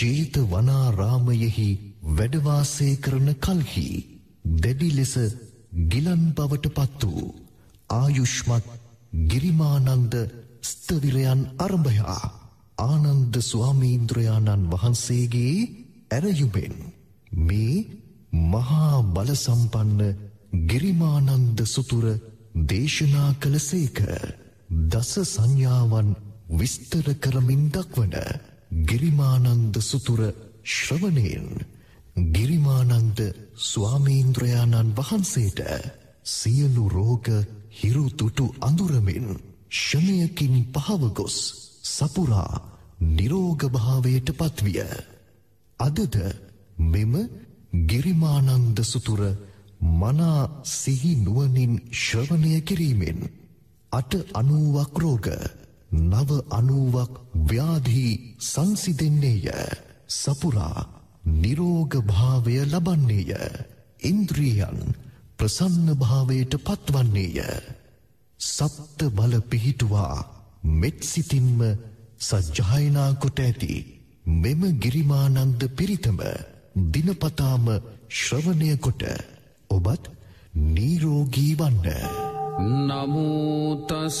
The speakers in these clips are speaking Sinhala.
චේත වනාරාමයෙහි වැඩවාසය කරන කල්හි දැඩි ලෙස ගිලන් බවට පත් වූ ආයුෂ්මත් ගිරිමානන්ද ස්තවිරයන් අරභයා ආනන්ද ස්වාමීන්ද්‍රයාණන් වහන්සේගේ ඇරයුමෙන් මේ මහා බලසම්පන්න ගිරිමානන්ද සුතුර දේශනා කළ සේක. දස සංඥාවන් විස්තර කරමින් දක්වන ගිරිමානන්ද සුතුර ශ්‍රවණයෙන් ගිරිමානන්ද ස්වාමීන්ද්‍රයාණන් වහන්සේට සියලු රෝග හිරුතුටු අඳුරමින් ෂණයකින් පහවගොස් සපුරා නිරෝගභාවයට පත්විය. අදද මෙම ගිරිමානන්ද සුතුර මනා සිහි නුවනින් ශ්‍රවණය කිරීමෙන් අට අනුවක් රෝග නව අනුවක් ව්‍යාධී සංසිදෙන්නේය සපුරා නිරෝගභාවය ලබන්නේය. ඉන්ද්‍රියන් ප්‍රසන්න භාවයට පත්වන්නේය. සප්ත බල පිහිටුවා මෙත්සිතින්ම සජ්ජායනා කොට ඇති මෙම ගිරිමානන්ද පිරිතම දිනපතාම ශ්‍රවණය කොට ඔබත් නීරෝගී වන්න. නමුතස්ස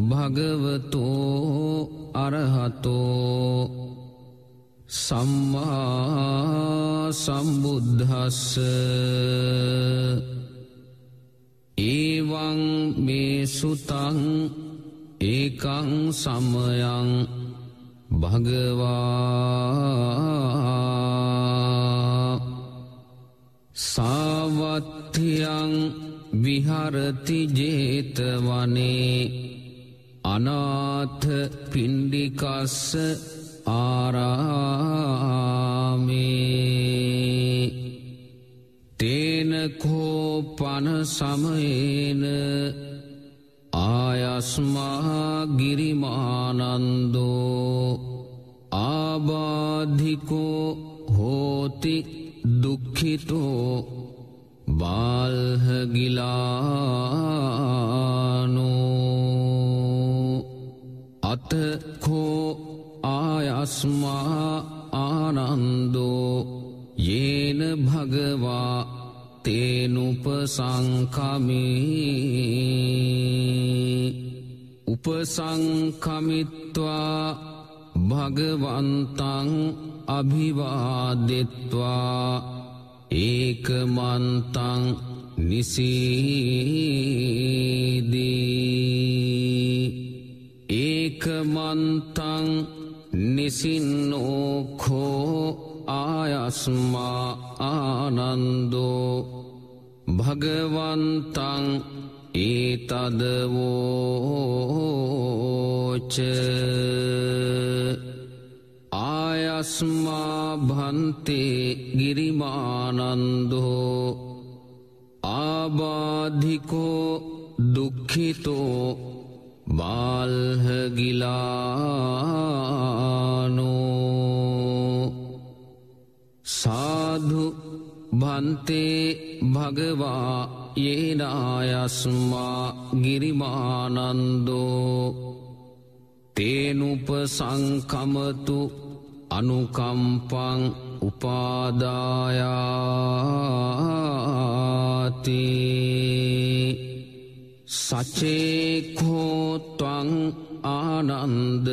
භගවතෝ අරහතෝ සම්මා සම්බුද්ධස්ස ඒවං මේ සුතං ඒකං සමයං භගවා සාවත්තියං විහරති ජේතවනේ අනාථ පින්ඩිකස්ස ආරාමේ. තේනකෝ පන සමයේන ආයස්මා ගිරිමානන්දෝ. ආබාධිකෝ හෝති දුක්ඛිතෝ බාල්හගිලානෝ. අතකෝ ආයස්මා ආනන්දෝ යේන භගවා තේනුප සංකමී උපසංකමිත්වා භගවන්තං අභිවාදෙත්වා. ඒකමන්තං නිසීදී. ඒකමන්තං නිසින්නෝඛෝ ආයස්මා ආනන්දෝ භගවන්තං ඒතදවෝච ආයස්මා භන්තේ ගිරිමානන්දෝ ආබාධිකෝ දුක්ඛිතෝ බාල්හගිලානෝ සාධු භන්තේ භගවා යේනායස්මා ගිරිමානන්දෝ තේනුප සංකමතු අනුකම්පං උපාදායාති සචේකෝත්වං ආනන්ද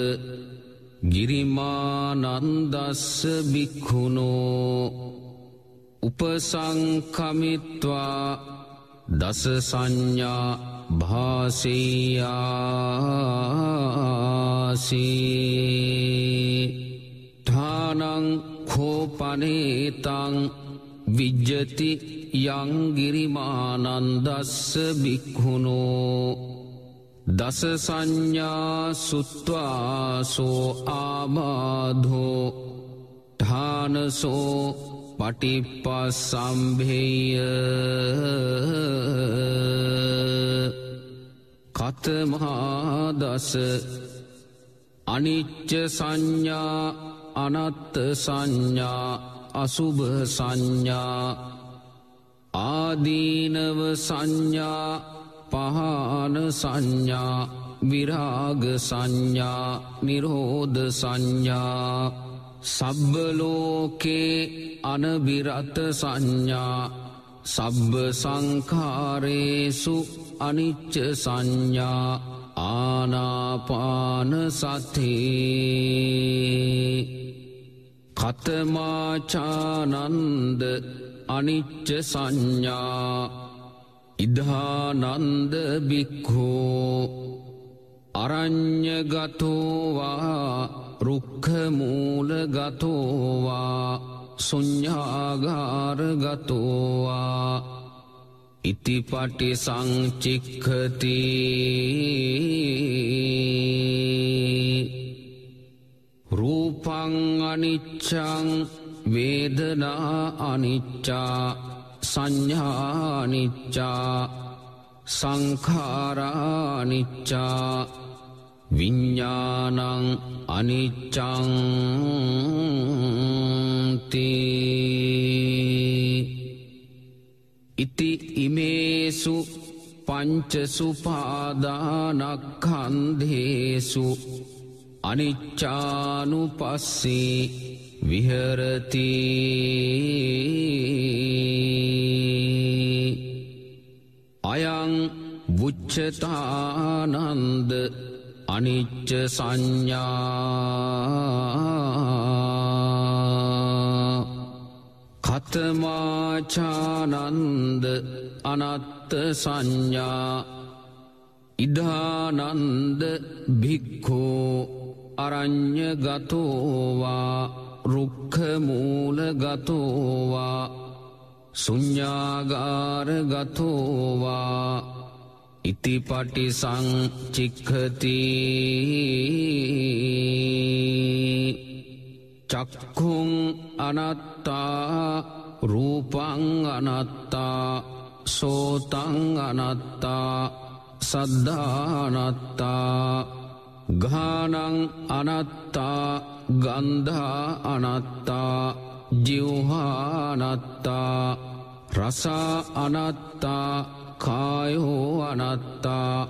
ගිරිමානන්දස්ස බික්හුණෝ උපසංකමිත්වා දස සංඥා භාසයාසී. ඨානං කෝපනේතං විජ්ජති යංගිරිමානන්දස්ස බික්හුණෝ දස සංඥා සුත්වාසෝ ආබාධෝ ධානසෝ පටිපස්සම්භෙය කතමහාදස අනිච්ච සංඥා අනත්ත සංඥා අසුභ සංඥා ආදීනව සංඥා පහන සංඥා විරාග සංඥා නිරෝධ සංඥා සබ්බලෝකේ අනබිරත සංඥා සබ්බ සංකාරේසු අනිච්ච සංඥා ආනාපාන සතිී කතමාචානන්ද අනිච්ච සංඥා ඉදහානන්ද බික්හෝ අරං්ඥගතෝවා රුක්කමූලගතෝවා සුඤ්ඥාගාරගතෝවා ඉතිපටි සංචික්කති රූපං අනිච්චං වේදනා අනිච්චා සංඥානිච්චා සංඛාරානිච්චා විඤ්ඥානං අනිච්චංති ඉති ඉමේසු පංචසුපාදානක්කන්දේසු අනිච්චානු පස්සේ විහරති. අයං බුච්චතානන්ද අනිච්ච සංඥා. කතමාචානන්ද අනත්ත සංඥා. ඉදානන්ද භික්හෝ අරං්ඥ ගතෝවා රුක්කමූල ගතෝවා සුඤ්ඥාගාර ගතෝවා ඉතිපටි සංචික්හති චක්කුං අනත්තා රූපං අනත්තා සෝතං අනත්තා සද්ධානත්තා ගානං අනත්තා ගන්ධා අනත්තා ජිව්හානත්තා රසා අනත්තා කායෝ අනත්තා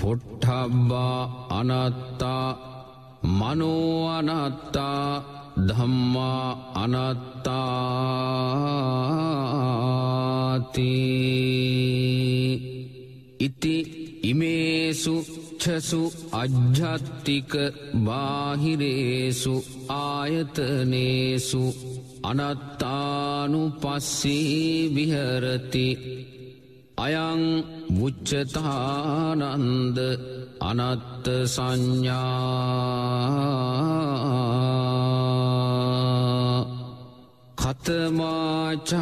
පොට්ටබ්බා අනත්තා මනෝ අනත්තා ධම්මා අනත්තාති. ඉති ඉමේසු ච්ඡසු අජ්ජත්තික බාහිරේසු ආයතනේසු අනත්තානු පස්සී විහරති අයං මුච්චතානන්ද අනත්ත සංඥා කතමාචානන්ද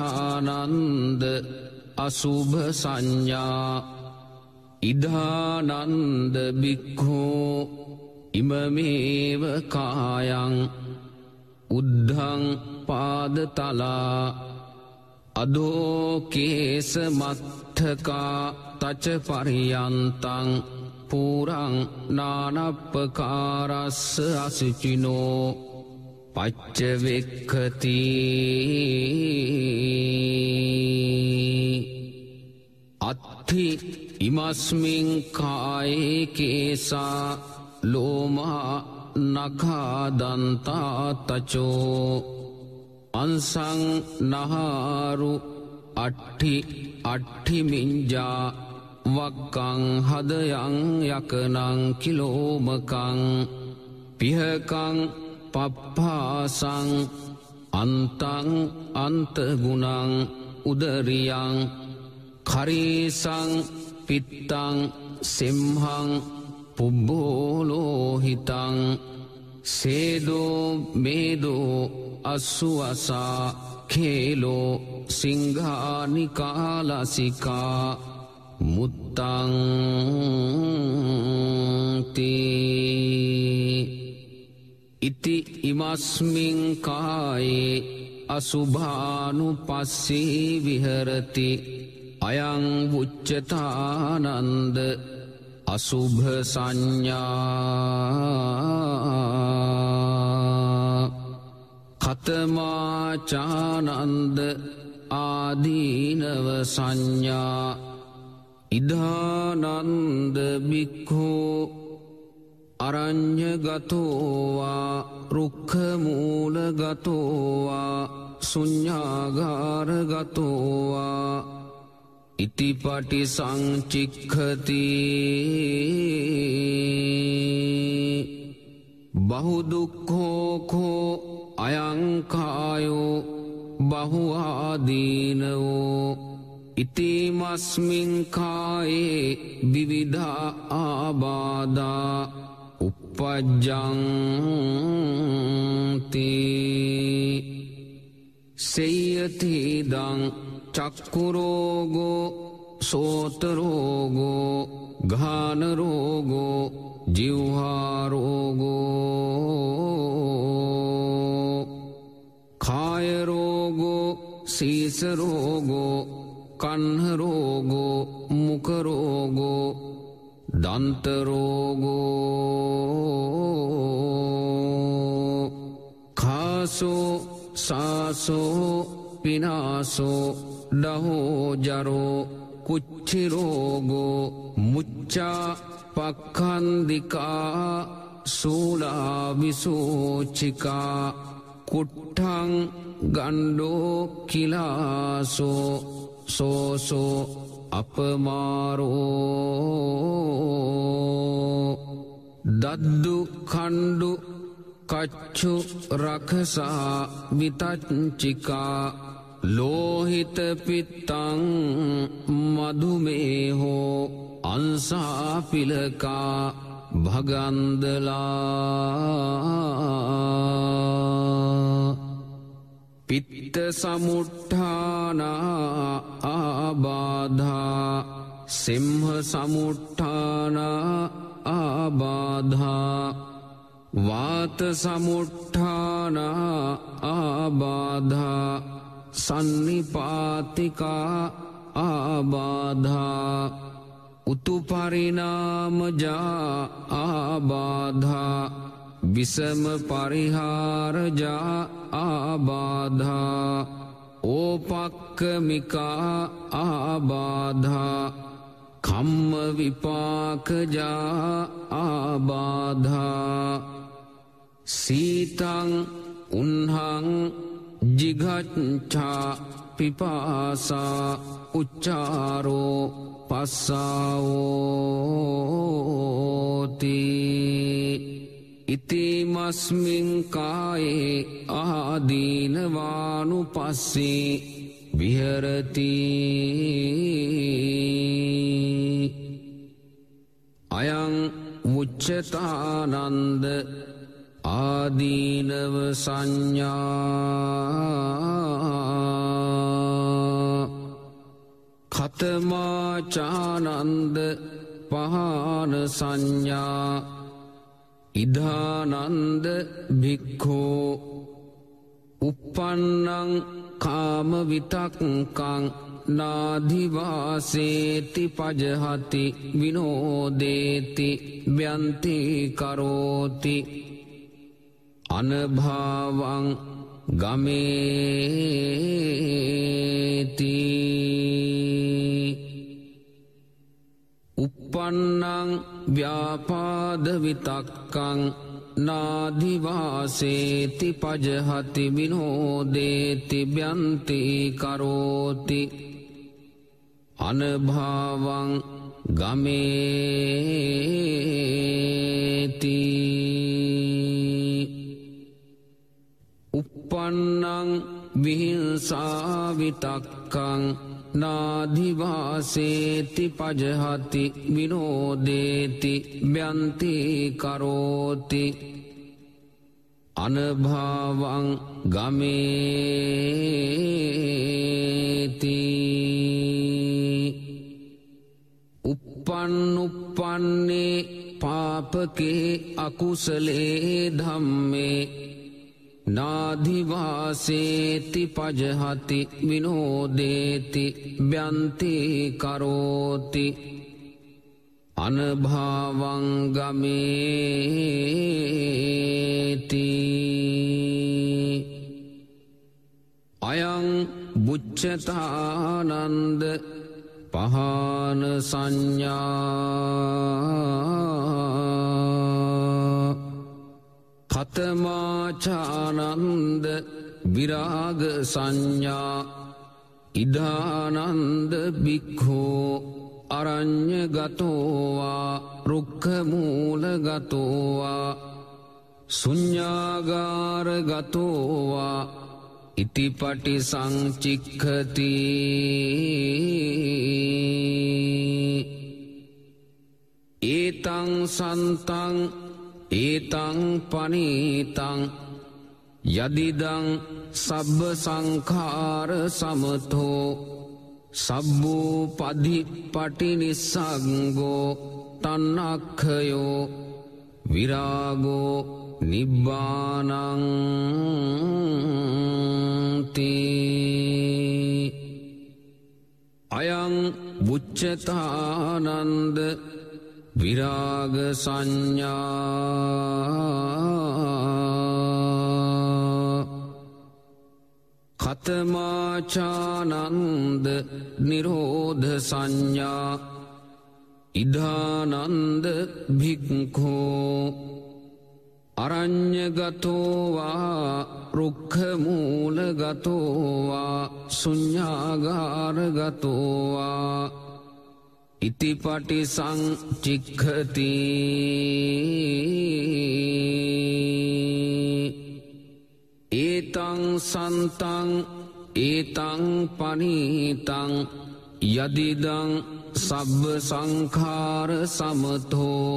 අසුභ සංඥා ඉදානන්ද බික්හෝ ඉමමේව කායං උද්ධං පාදතලා අදෝකේස මත්ථකා තච පරියන්තං පූරං නානප්පකාරස්ස අසුචිනෝ පච්චවෙක්කති අත්හි ඉමස්මින් කායේකේසා ලෝමා නකාදන්තාතචෝ අන්සං නහාරු අට්ටි අට්ටිමින්ජා වක්කං හදයං යකනං කිලෝමකං පිහකං පප්පාසං අන්තං අන්තගුණං උදරියං කරීසං පිත්තං සෙම්හං පුබ්බෝලෝහිතං සේදෝ මේදෝ අස්සුවසා කේලෝ සිංහානිකාලසිකා මුත්තංති ඉති ඉමස්මින්කායේ අසුභානු පස්සේ විහරති අයං පුච්චතානන්ද අසුභ සංඥා කතමාචානන්ද ආදීනව සංඥා ඉදානන්ද බික්හෝ අරං්ඥගතෝවා රුක්කමූලගතෝවා සුඤ්ඥාගාරගතෝවා ඉතිපටි සංචික්හති බහුදුක්හෝකෝ අයංකායෝ බහුආදීනවෝ ඉතිමස්මින්කායේ විවිධා ආබාදා උපජ්ජංති සෙයතිදං චක්කුරෝගෝ සෝතරෝගෝ ගානරෝගෝ ජිව්හාරෝගෝ කායරෝගෝ සීසරෝගෝ කන්හරෝගෝ මුකරෝගෝ දන්තරෝගෝ කාසෝ සාසෝ පිනාසෝ ඩහෝජරෝ කුච්චිරෝගෝ මුච්චා පක්කන්දිකා සූලාවිසෝචිකා කුට්ටං ගණ්ඩෝ කිලාසෝ සෝසෝ අපමාරෝ දද්දු කණ්ඩු කච්චු රකසා විතච්චිකා ලෝහිතපිත්තං මදුමේහෝ අන්සාපිලකා භගන්දලා. පිත්ත සමුට්ඨානා ආබාධා සිම්හ සමුට්ඨානා ආබාධා වාත සමුට්ඨානා ආබාධා සන්නිපාතිකා ආබාධා උතුපරිනාමජා ආබාධා විසම පරිහාරජා ආබාධා ඕපක්කමිකා ආබාධා කම්ම විපාකජා ආබාධා සීතං උන්හං ජිගච්ඡා පිපාසා උච්චාරෝ පස්සාවෝති ඉතිමස්මින්කායේ ආදීනවානු පස්සේ විහරති අයං මුච්චතානන්ද ආදීනව සංඥා. කතමාචානන්ද පහන සංඥා. ඉදානන්ද භික්හෝ උපන්නං කාම විතක්කං නාධිවාසේති පජහති විනෝදේති ව්‍යන්ති කරෝති අනභාවං ගමේති. උපන්නං ව්‍යාපාද විතක්කං නාධිවාසේති පජහති විනෝදේති ව්‍යන්ති කරෝති. අනභාවං ගමේති. උපන්නං විහිංසාවිතක්කං නාධිවාසේති පජහති විනෝදේති ව්‍යන්ති කරෝති අනභාවං ගමේති උපන්නුපන්නේ පා පාපකේ අකුසලේ ධම්මේ නාධිවාසේති පජහති විනෝදේති බ්‍යන්ති කරෝති අනභාවංගමේති අයං බුච්චතානන්ද පහන සංඥා කතමාචානන්ද විරාග සංඥා ඉදානන්ද බික්හෝ අරං්ඥ ගතෝවා රුක්කමූල ගතෝවා සුඤ්ඥාගාර ගතෝවා ඉතිපටි සංචික්කති ඒතං සන්තං ඒතං පනීතං යදිදං සබ්බ සංඛාර සමතෝ සබ්බූ පදිපටි නිස්සංගෝ තන්නක්ඛයෝ විරාගෝ නිබ්බානංති අයං බුච්චතානන්ද විරාග සංඥා. කතමාචානන්ද නිරෝධ සංඥා. ඉදානන්ද භික්හෝ අරං්ඥගතෝවා රුක්කමූලගතෝවා සුඤ්ඥාගාරගතෝවා ඉතිපටි සංචික්හති ඒතං සන්තං ඒතං පනීතං යදිදං සබ්බ සංඛාර සමතෝ.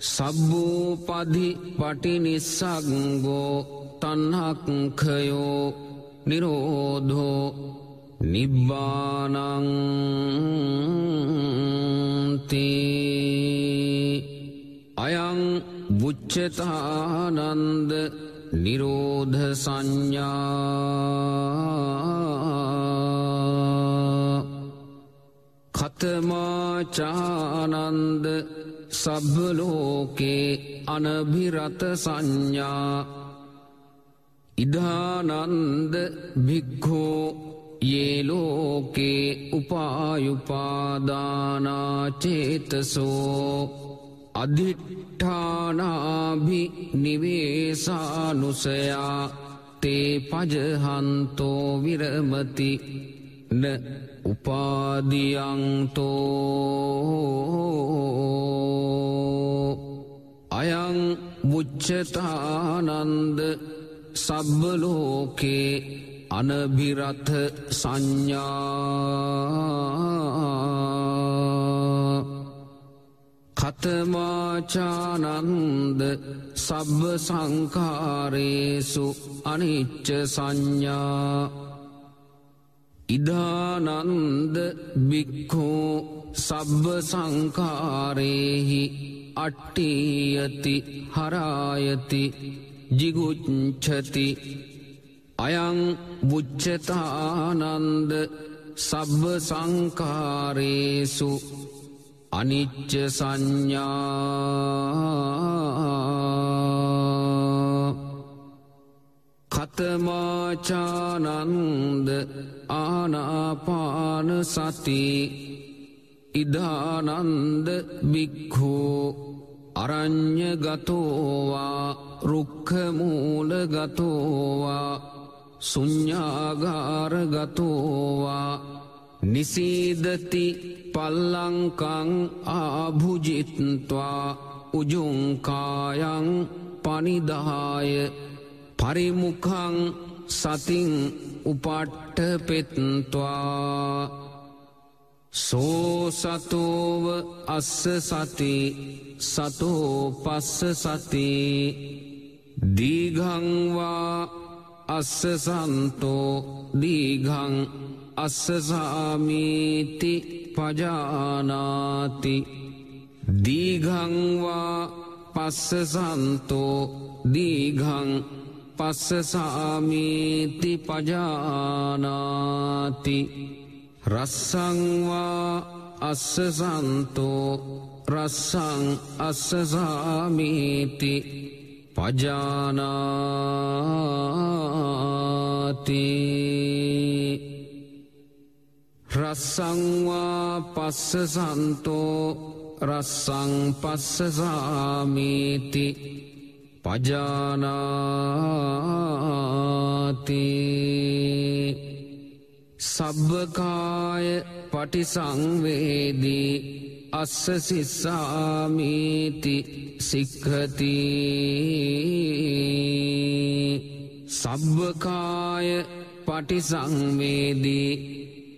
සබ්බූපදි පටිනිස්සක්ගෝ තන්නක්කයෝ නිරෝධෝ. නිබ්බානංති අයං බුච්චතානන්ද නිරෝධ සංඥා කතමාචානන්ද සබ්බලෝකේ අනභිරත සංඥා ඉදානන්ද භික්හෝ ඒලෝකේ උපායුපාදානාචේතසෝ අධිට්ඨානාභි නිවේසානුසයා තේ පජහන්තෝ විරමති න උපාදියන්තෝ අයං බුච්චතානන්ද සබ්බලෝකේ අනභිරථ සංඥා කතමාචානන්ද සබ්බ සංකාරේසු අනිච්ච සංඥා ඉදානන්ද බික්හෝ සබ්බ සංකාරේහි අට්ටියති හරායති ජිගුච්චති අයං බුච්චතානන්ද සබ්බ සංකාරේසු අනිච්ච සංඥා කතමාචානන්ද ආනාපාන සති ඉදානන්ද බික්හෝ අරං්ඥ ගතෝවා රුක්කමූල ගතෝවා සුඤ්ඥාගාර ගතෝවා නිසීදති පල්ලංකං ආභුජිත්වා. උජුංකායන් පනිදහාය පරිමුඛං සතින් උපට්ට පෙත්වා සෝ සතෝව අස්ස සති සතෝ පස්ස සති. දීගංවා අස්ස සන්තෝ දීගං අස්සසාමීති පජානාති දීගංවා පස්සසන්තෝ දීගං පස්සසාමීති පජානාති රස්සංවා අස්සසන්තෝ රස්සං අස්සසාමීති පජානාති රස්සංවා පස්සසන්තෝ රස්සං පස්සසාමීති පජානාති සබ්බකාය පටිසංවේදී අස්ස සිස්සාමීති සික්හති සබ්බකාය පටිසංවේදී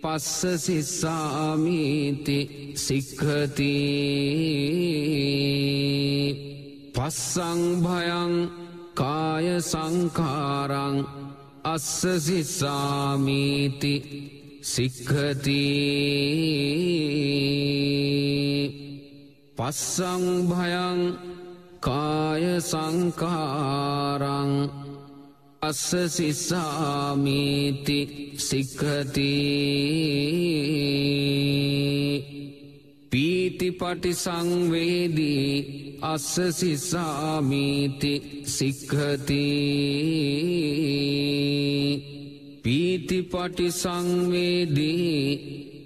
පස්ස සිස්සාමීති සික්හති පස්සංභයං කාය සංකාරං අස්ස සිස්සාමීති සික්හති පස්සංභයං කාය සංකාරං අස්ස සිස්සාමීති සික්හති පීතිපටි සංවේදී අස්ස සිස්සාමීති සික්හති පීතිපටි සංවේදී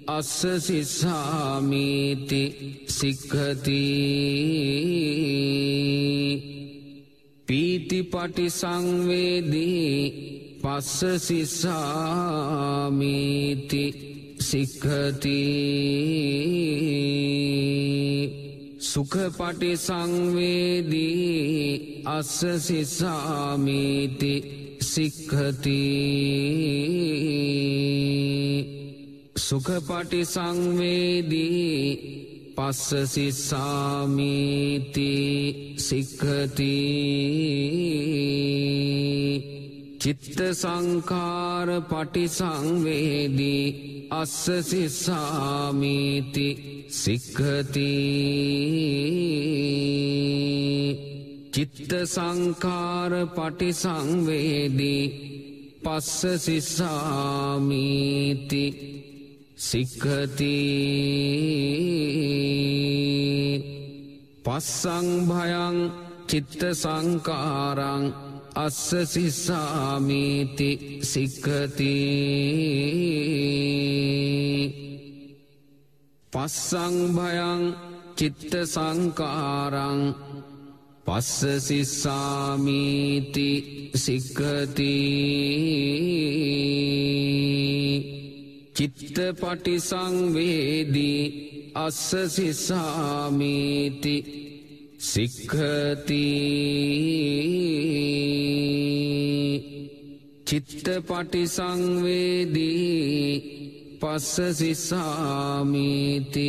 අස්ස සිස්සාමීති සික්හති පීතිපටි සංවේදී පස්ස සිස්සාමීති සික්හති සුඛපටි සංවේදී අස්ස සිස්සාමීති සික්හති සුඛපටි සංවේදී පස්ස සිස්සාමීති සික්හති චිත්ත සංකාර පටි සංවේදී අස්ස සිස්සාමීති සික්හති චිත්ත සංකාර පටි සංවේදී පස්ස සිස්සාමීති. සික්හති පස්සංභයං චිත්ත සංකාරං අස්ස සිස්සාමීති. සික්හති පස්සංභයං චිත්ත සංකාරං පස්ස සිස්සාමීති සික්හති චිත්ත පටි සංවේදී අස්ස සිස්සාමීති සික්හති චිත්ත පටි සංවේදී පස්ස සිස්සාමීති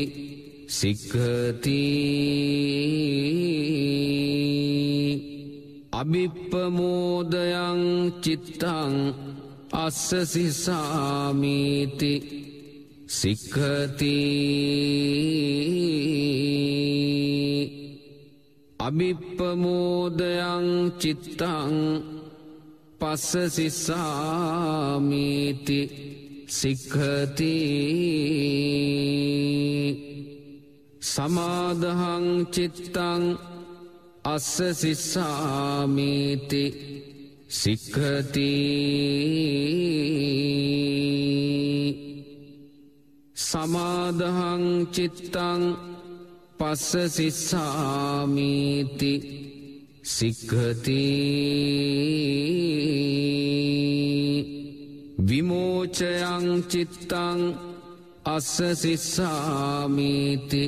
සික්හති අභිප්පමෝදයං චිත්තං අස්ස සිස්සාමීති සික්හති අභිප්පමෝදයං චිත්තං පස්ස සිස්සාමීති සික්හති සමාදහං චිත්තං අස්ස සිස්සාමීති සික්හති සමාදහං චිත්තං පස්ස සිස්සාමීති සික්හති විමෝචයං චිත්තං අස්ස සිස්සාමීති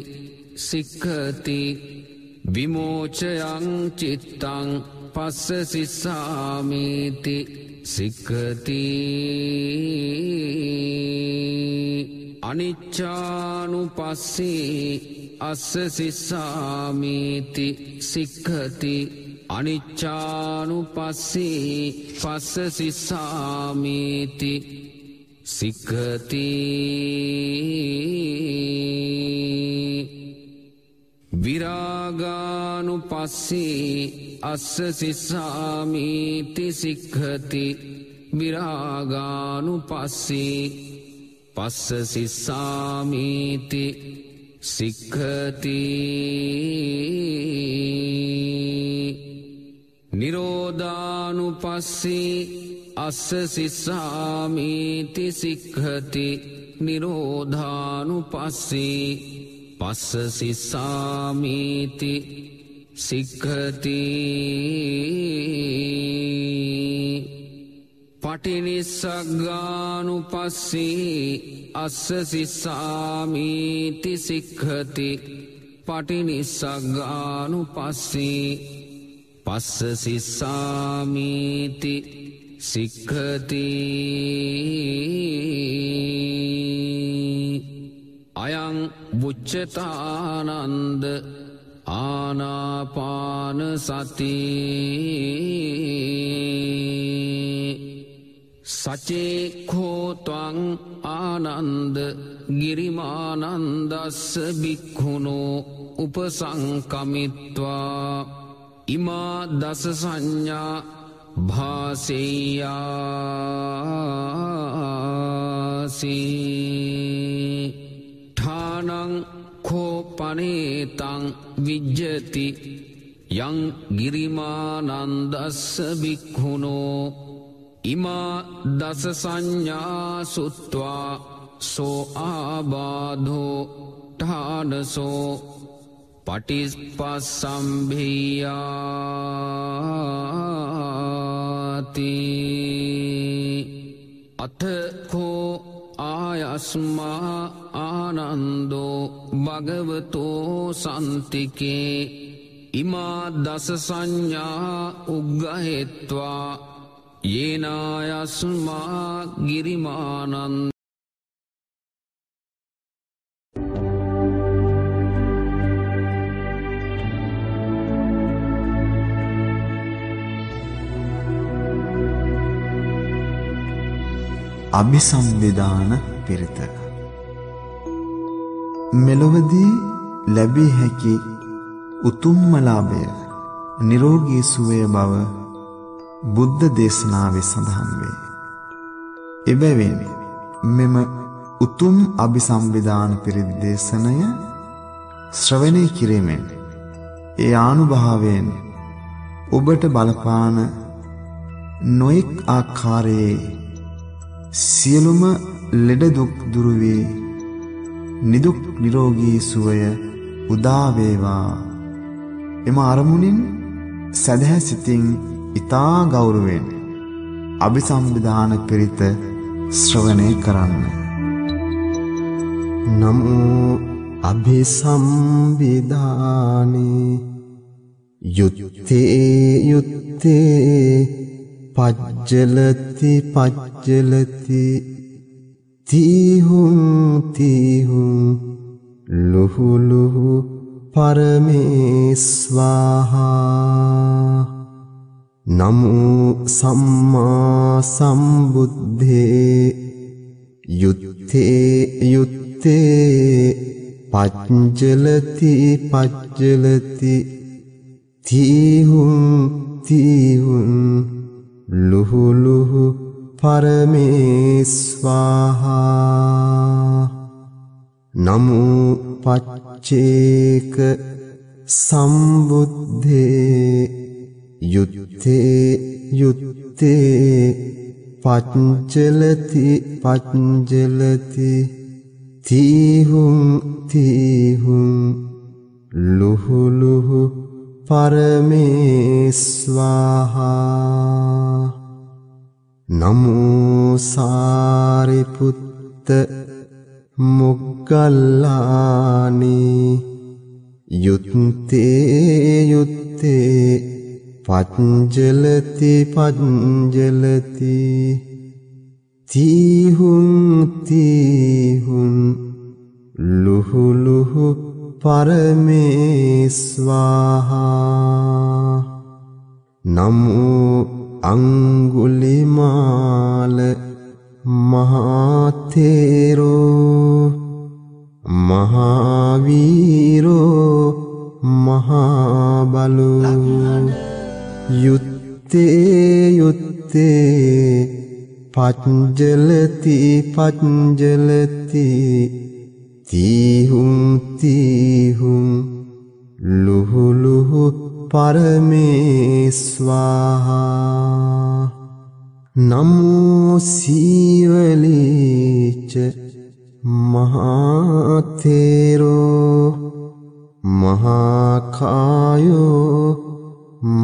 සික්හති විමෝචයං චිත්තං පස්ස සිස්සාමීති සික්හති අනිච්චානු පස්සේ අස්ස සිස්සාමීති සික්හති අනිච්චානු පස්සේ පස්ස සිස්සාමීති සික්හති විරාගානු පස්සේ අස්ස සිස්සාමීති සික්හති විරාගානු පස්සේ පස්ස සිස්සාමීති සික්හතිී නිරෝධානු පස්සේ අස්ස සිස්සාමීති සික්හති නිරෝධානු පස්සේ පස්ස සිස්සාමීති සික්හති පටිනිස්සක්ගානු පස්සේ අස්ස සිස්සාමීති සික්හති පටිනිස්සක්ගානු පස්සේ පස්ස සිස්සාමීති සික්හති අයං බුච්චතානන්ද ආනාපාන සති සචේකෝත්වං ආනන්ද ගිරිමානන්දස්ස බික්හුණෝ උපසංකමිත්වා ඉමා දස සංඥා භාසෙයාසී ඨානං කෝපනේතං විජ්ජති යං ගිරිමානන්දස්ස බික්හුණෝ ඉමා දස සංඥා සුත්වා සෝ ආබාධෝ ඨානසෝ පටිස්පස්සම්භයාති අතකෝ ආයස්මා ආනන්දෝ භගවතෝ සන්තිකේ ඉමා දස සංඥා උග්ගහෙත්වා ඒනායස්මා ගිරිමානන්ද අභිසම්විධාන පිරිත මෙලොවදී ලැබිය හැකි උතුම්ම ලාභය නිරෝගී සුවය බව බුද්ධ දේශනාවේ සඳහන් වේ. එබැවින් මෙම උතුම් අභිසම්විධාන පිරිත් දේශනය ශ්‍රවණය කිරීමෙන් ඒ ආනුභාවයෙන් ඔබට බලපාන නොඑක් ආකාරයේ සියලුම ලෙඩ දුක් දුරු වී නිදුක් නිරෝගී සුවය උදා වේවා. එම අරමුණින් සදහැ සිතින් ඊතා ගෞරවයෙන් අභිසම්විධාන පිරිත ශ්‍රවණය කරන්න. නමෝ අභිසම්විධානේ යුත්තේ යුත්තේ පජ්ජලති පජ්ජලති. තීහුම් තීහුම් ලුහුලුහු පරමේස්වාහා. නමෝ සම්මා සම්බුද්ධේ යුත්තේ යුත්තේ පච්ජලති පච්ජලති තීහුම් තීහුම් ලුහුලුහු පරමේස්වාහා නමෝ පච්චේක සම්බුද්ධේ යුත්තේ යුත්තේ පච්චලති පච්චලති තීහුම් තීහුම් ලුහුලුහු පරමේස්වාහා නමෝ සාරිපුත්ත මොග්ගල්ලානේ යුත්තේ යුත්තේ පච්ජලති පච්ජලති තීහුම් තීහුම් ලුහුලුහු පරමේස්වාහා නමෝ අංගුලිමාල මහතේරෝ මහාවීරෝ මහා බලු යුත්තේ යුත්තේ පච්ජලති පච්ජලති තීහුම් තීහුම් ලුහුලුහු පරමේස්වාහා නමෝ සීවලීච මහාතේරෝ මහාකායෝ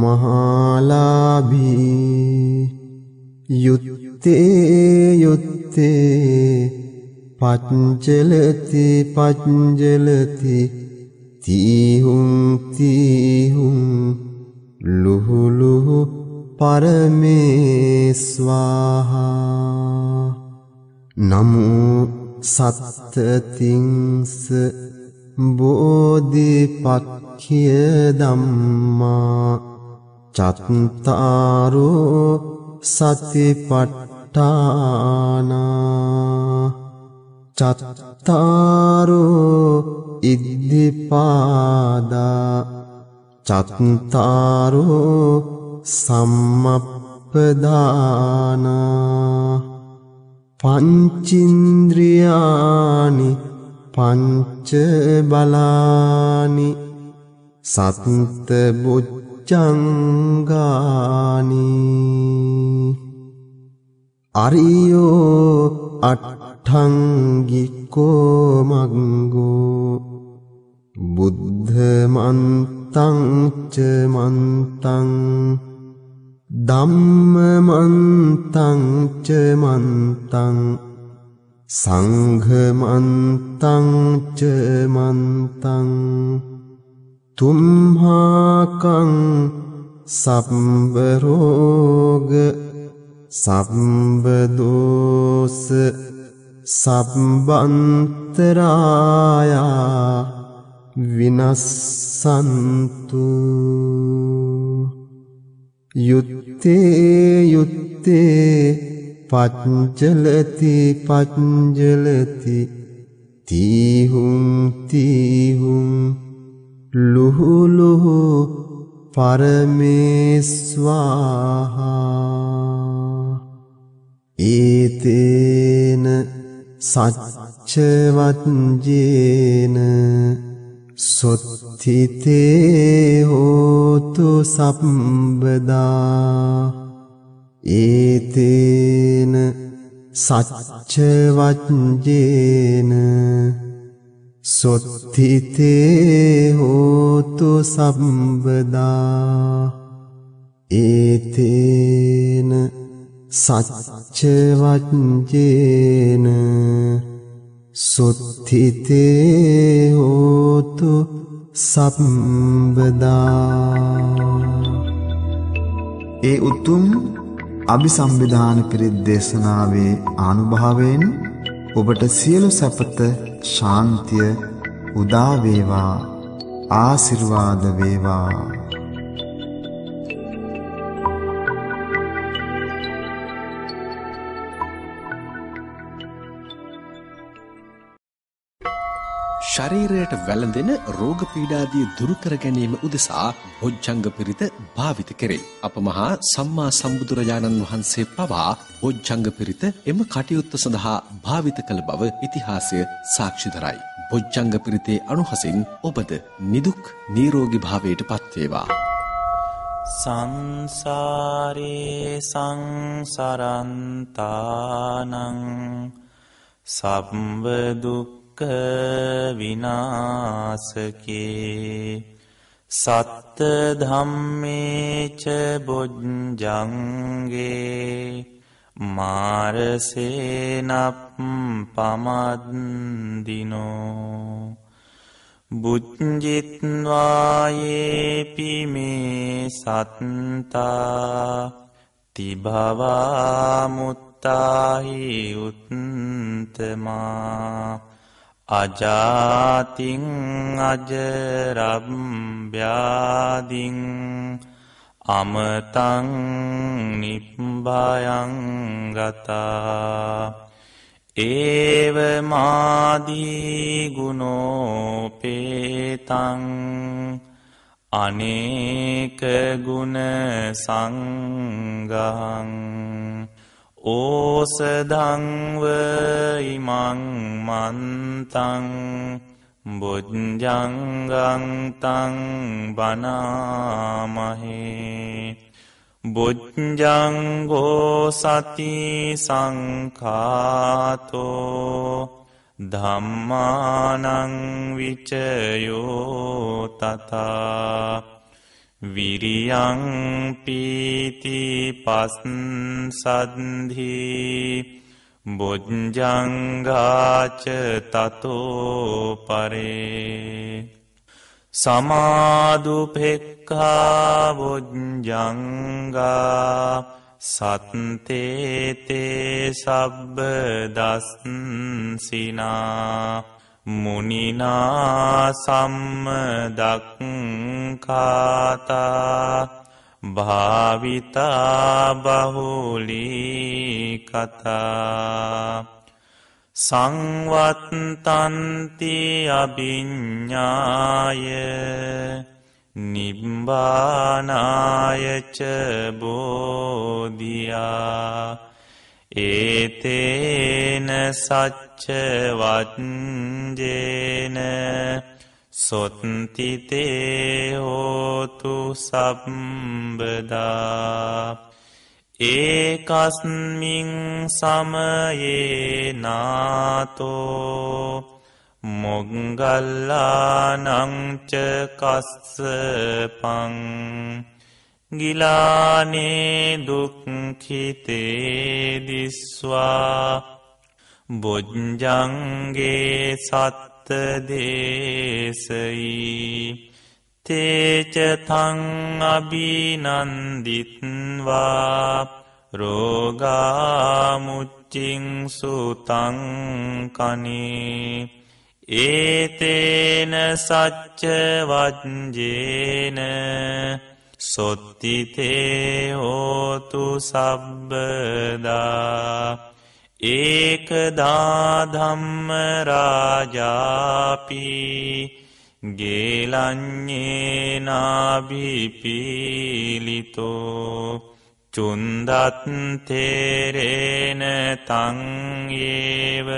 මහාලාබී යුත්තේ යුත්තේ පච්චලති පච්ජලති තීහුම් තීහුම් ලුහුලුහු පරමේස්වාහා. නමෝ සත්තතිංස බෝධිපක්ඛිය ධම්මා. චත්තාරෝ සතිපට්ඨානා. චත්තාරෝ ඉද්ධිපාදා චත්තාරෝ සම්මප්පදානා පංචින්ද්‍රියානි පංච බලානි සත්ත බුච්චංගානි අරියෝ අට්ඨංගිකෝ මග්ගෝ බුද්ධ මන්තං ච මන්තං ධම්ම මන්තං ච මන්තං සංඝමන්තං ච මන්තං තුම්හාකං සම්බරෝග සම්බදෝස සම්බන්තරායා විනස්සන්තු. යුත්තේ යුත්තේ පච්චලති පච්ජලති තීහුම් තීහුම් ලුහුලුහු පරමේස්වාහා. ඒතේන සච්චවත්ජේන සොත්තිතේ හෝතු සම්බදා ඒතේන සච්චවච්ජේන සොත්තිතේ හෝතු සම්බදා ඒතේන සච්චවච්ජේන සොත්තිතේ හෝතු සම්බදා ඒ උතුම් අභිසම්විධාන පිරිත් දේශනාවේ ආනුභාවයෙන් ඔබට සියලු සැපත ශාන්තිය උදා වේවා ආසිර්වාද වේවා. ශරීරයට වැළඳෙන රෝග පීඩාදී දුරු කර ගැනීම උදෙසා බොජ්ජංග පිරිත භාවිත කෙරේ. අප මහා සම්මා සම්බුදුරජාණන් වහන්සේ පවා බොජ්ජංග පිරිත එම කටයුත්ත සඳහා භාවිත කළ බව ඉතිහාසය සාක්ෂි දරයි. බොජ්ජංග පිරිතේ අනුහසින් ඔබද නිදුක් නිරෝගී භාවයට පත්වේවා. සංසාරේ සංසරන්තානං සම්බදුක් දුක්ඛ විනාශකේ। සත්ත ධම්මේච බොජ්ජංගේ। මාරසේනප් පමද්දිනෝ බුද්ධිත්වායේපි මේ සත්තා। තිභවා මුත්තාහි උත්තමා। අජාතිං අජරබ්්‍යාදිං අමතං නිප්භයංගතා ඒවමාදීගුණෝපේතං අනේක ගුණ සංගහං ඕසදංව ඉමං මන්තං බොජ්ජංගංතං බනාමහේ. බොජ්ජංගෝ සති සංකාතෝ ධම්මානං විචයෝ තතා විරියං පීති පස්සද්ධී බොජ්ජංගාච තතෝ පරේ සමාදුපෙක්කා බොජ්ජංගා සත්තේතේ සබ්බ දස්සිනා මුනිනා සම්මදක්කාතා භාවිතා බහුලී කතා සංවත්තන්ති අභිඤ්ඥාය නිබ්බානායච බෝධයා ඒතේන සච්චවත්ජේන සොත්තිතේ හෝතු සම්බදා ඒකස්මින් සමයේ නාතෝ මොග්ගල්ලානංච කස්සපං ගිලානේ දුක්ඛිතේ දිස්වා බොජ්ජංගේ සත්ත දේශයි තේචතං අභිනන්දිත්වා රෝගාමුච්චිං සුතං කනේ ඒතේන සච්චවජ්ජේන සොත්තිතේ හෝතු සබ්බදා ඒකදාධම්ම රාජාපි ගේලං්ඥේනාභිපීලිතෝ චුන්දත්තේරේන තංඒව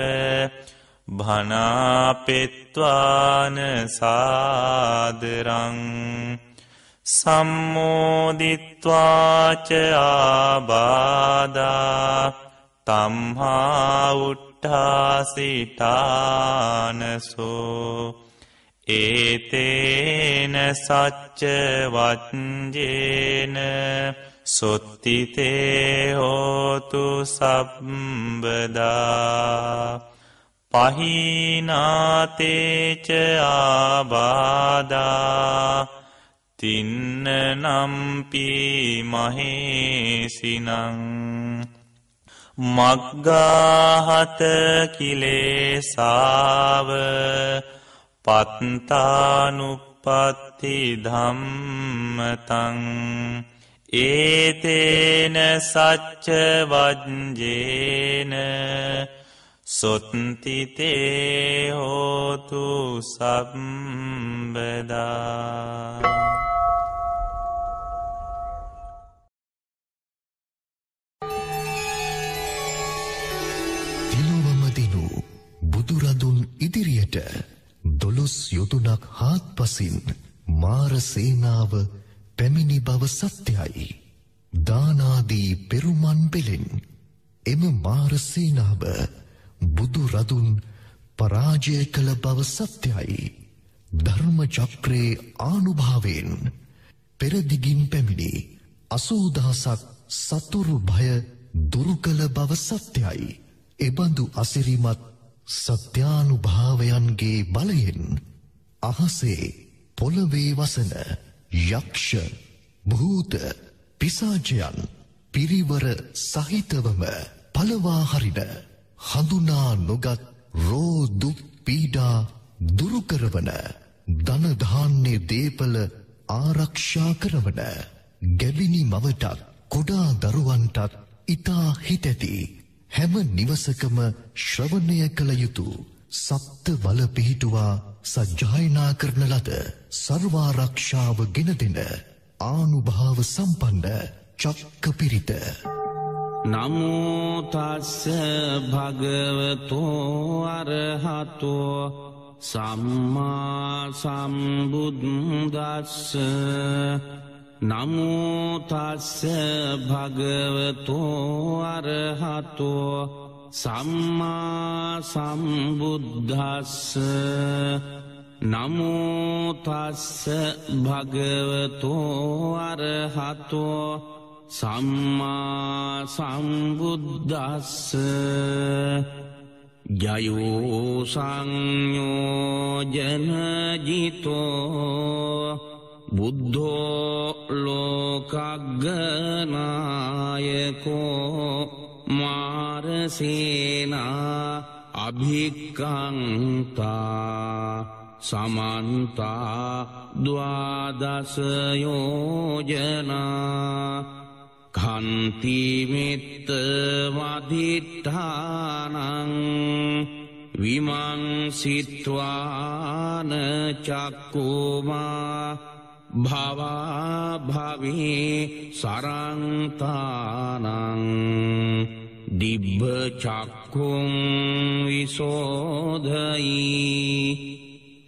භනාපෙත්වාන සාදරං සම්මෝදිත්වාච ආබාදා තම්හා උට්ඨාසිතානසෝ ඒතේන සච්ච වච්ජේන සොත්තිතේ හෝතු සම්බදා පහිනාතේච ආබාදා තින්න නම්පි මහේසිනං මග්ගාහත කිලේසාව පත්තානුපත්ති ධම්මතං. ඒතේන සච්ච වජ්ජේන සොත්තිතේ හෝතු සම්බදා තිලොවමදිනු බුදුරදුන් ඉදිරියට දොළොස් යොතුනක් හාත් පසින් මාරසේනාව පැමිණි බව සත්‍යයි. දානාදී පෙරුමන් පෙළෙන් එම මාරසේනාව බුදු රදුන් පරාජය කළ බව සත්‍යයි. ධර්ම චක්‍රයේ ආනුභාවයෙන් පෙරදිගින් පැමිණි අසූදහසක් සතුරු භය දුරු කළ බව සත්‍යයි. එබඳු අසිරිමත් සත්‍යානුභාවයන්ගේ බලයෙන් අහසේ පොළවේ වසන යක්ෂ භූත පිසාජයන් පිරිවර සහිතවම පලවා හරින හඳුනා නොගත් රෝදුක් පීඩා දුරුකරවන ධනධාන්‍ය දේපල ආරක්ෂා කරවන ගැබිනි මවටත් කුඩා දරුවන්ටත් ඉතා හිතැති හැම නිවසකම ශ්‍රවණය කළ යුතු සත්ත වල පිහිටුවා සජ්ජායනා කරන ලද සර්වාරක්ෂාව ගෙන දෙන ආනුභාව සම්පන්න චක්ක පිරිත. නමෝතස්ස භගවතෝ අරහතෝ සම්මා සම්බුද්දස්ස නමෝතස්ස භගවතෝ අරහතෝ සම්මා සම්බුද්ධස්ස නමෝතස්ස භගවතෝ අරහතෝ සම්මා සම්බුද්ධස්ස ජයෝ සංයෝජනජිතෝ බුද්ධෝ ලෝකග්ගනායකෝ මාරසේනා අභික්කංතා සමන්තා දවාදසයෝජනා කන්තිමිත්ත වදිට්ඨානං විමංසිත්වාන චක්කුමා භවාභවී සරන්තානං දිබ්බ චක්කුම් විසෝධයි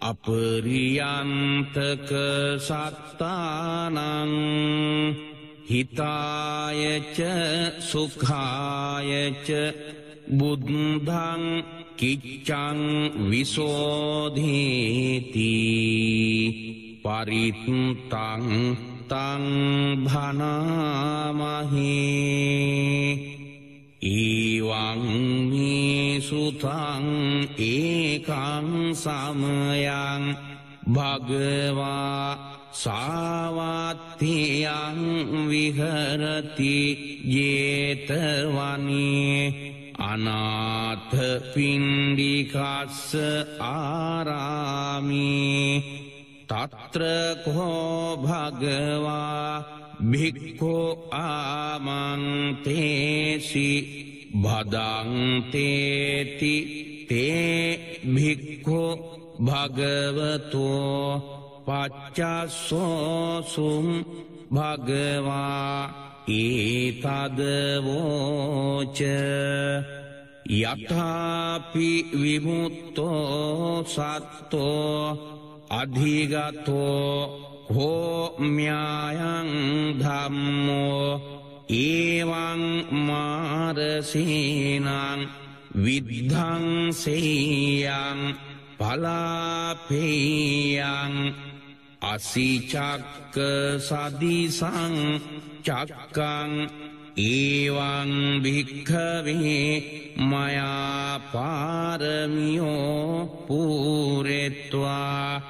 අපරියන්තක සත්තානං හිතායච සුඛායච බුද්ධං කිච්චං විසෝධීති පරිත්තං තං භනාමහේ ඊවං මේ සුතං ඒකං සමයං භගවා සාවත්තියං විහරති ජේතවනේ අනාථ පින්ඩිකස්ස ආරාමී තත්‍රකෝ භගවා භික්කෝ ආමන්තේසි භදන්තේති තේ භික්කෝ භගවතෝ පච්චස්සෝසුම් භගවා ඒතදවෝච යථාපි විමුත්තෝ සත්තෝ අධිගතෝ හෝම්්‍යායං ධම්මෝ ඒවං මාරසීනං විද්ධංසේයං පලාපේයං අසිචක්ක සදිසං චක්කං ඒවං භික්ඛවේ මයා පාරමියෝ පූරෙත්වා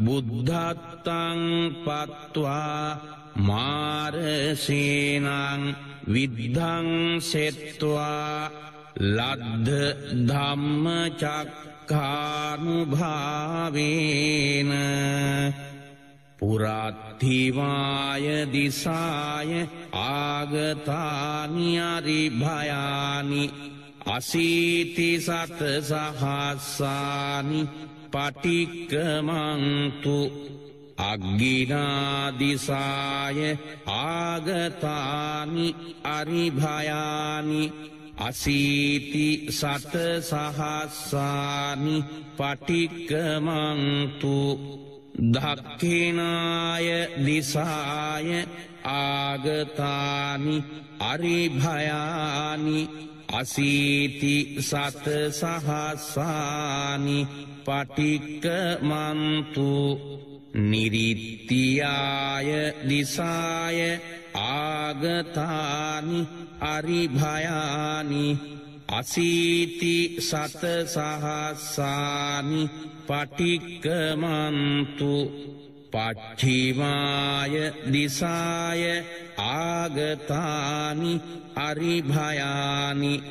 බුද්ධත්තං පත්වා මාරසේනං විද්ධං සෙත්වා ලද්ද ධම්මචක්කානුභාවේන පුරත්තිවාය දිසාය ආගතානියරිභයානි අසීති සත සහස්සානි පටික්කමංතු අග්ගිනාදිසාය ආගතානි අරිභයානි අසීති සත සහස්සානි පටික්කමංතු දක්කිනාය දිසාය ආගතානි අරිභයානි අසීති සත සහස්සානි පටික්කමන්තු නිරිත්තියාය දිසාය ආගතානි අරිභයානි අසීති සත සහස්සානි පටික්කමන්තු පච්චිමාය දිසාය ආගතානි අරිභයානි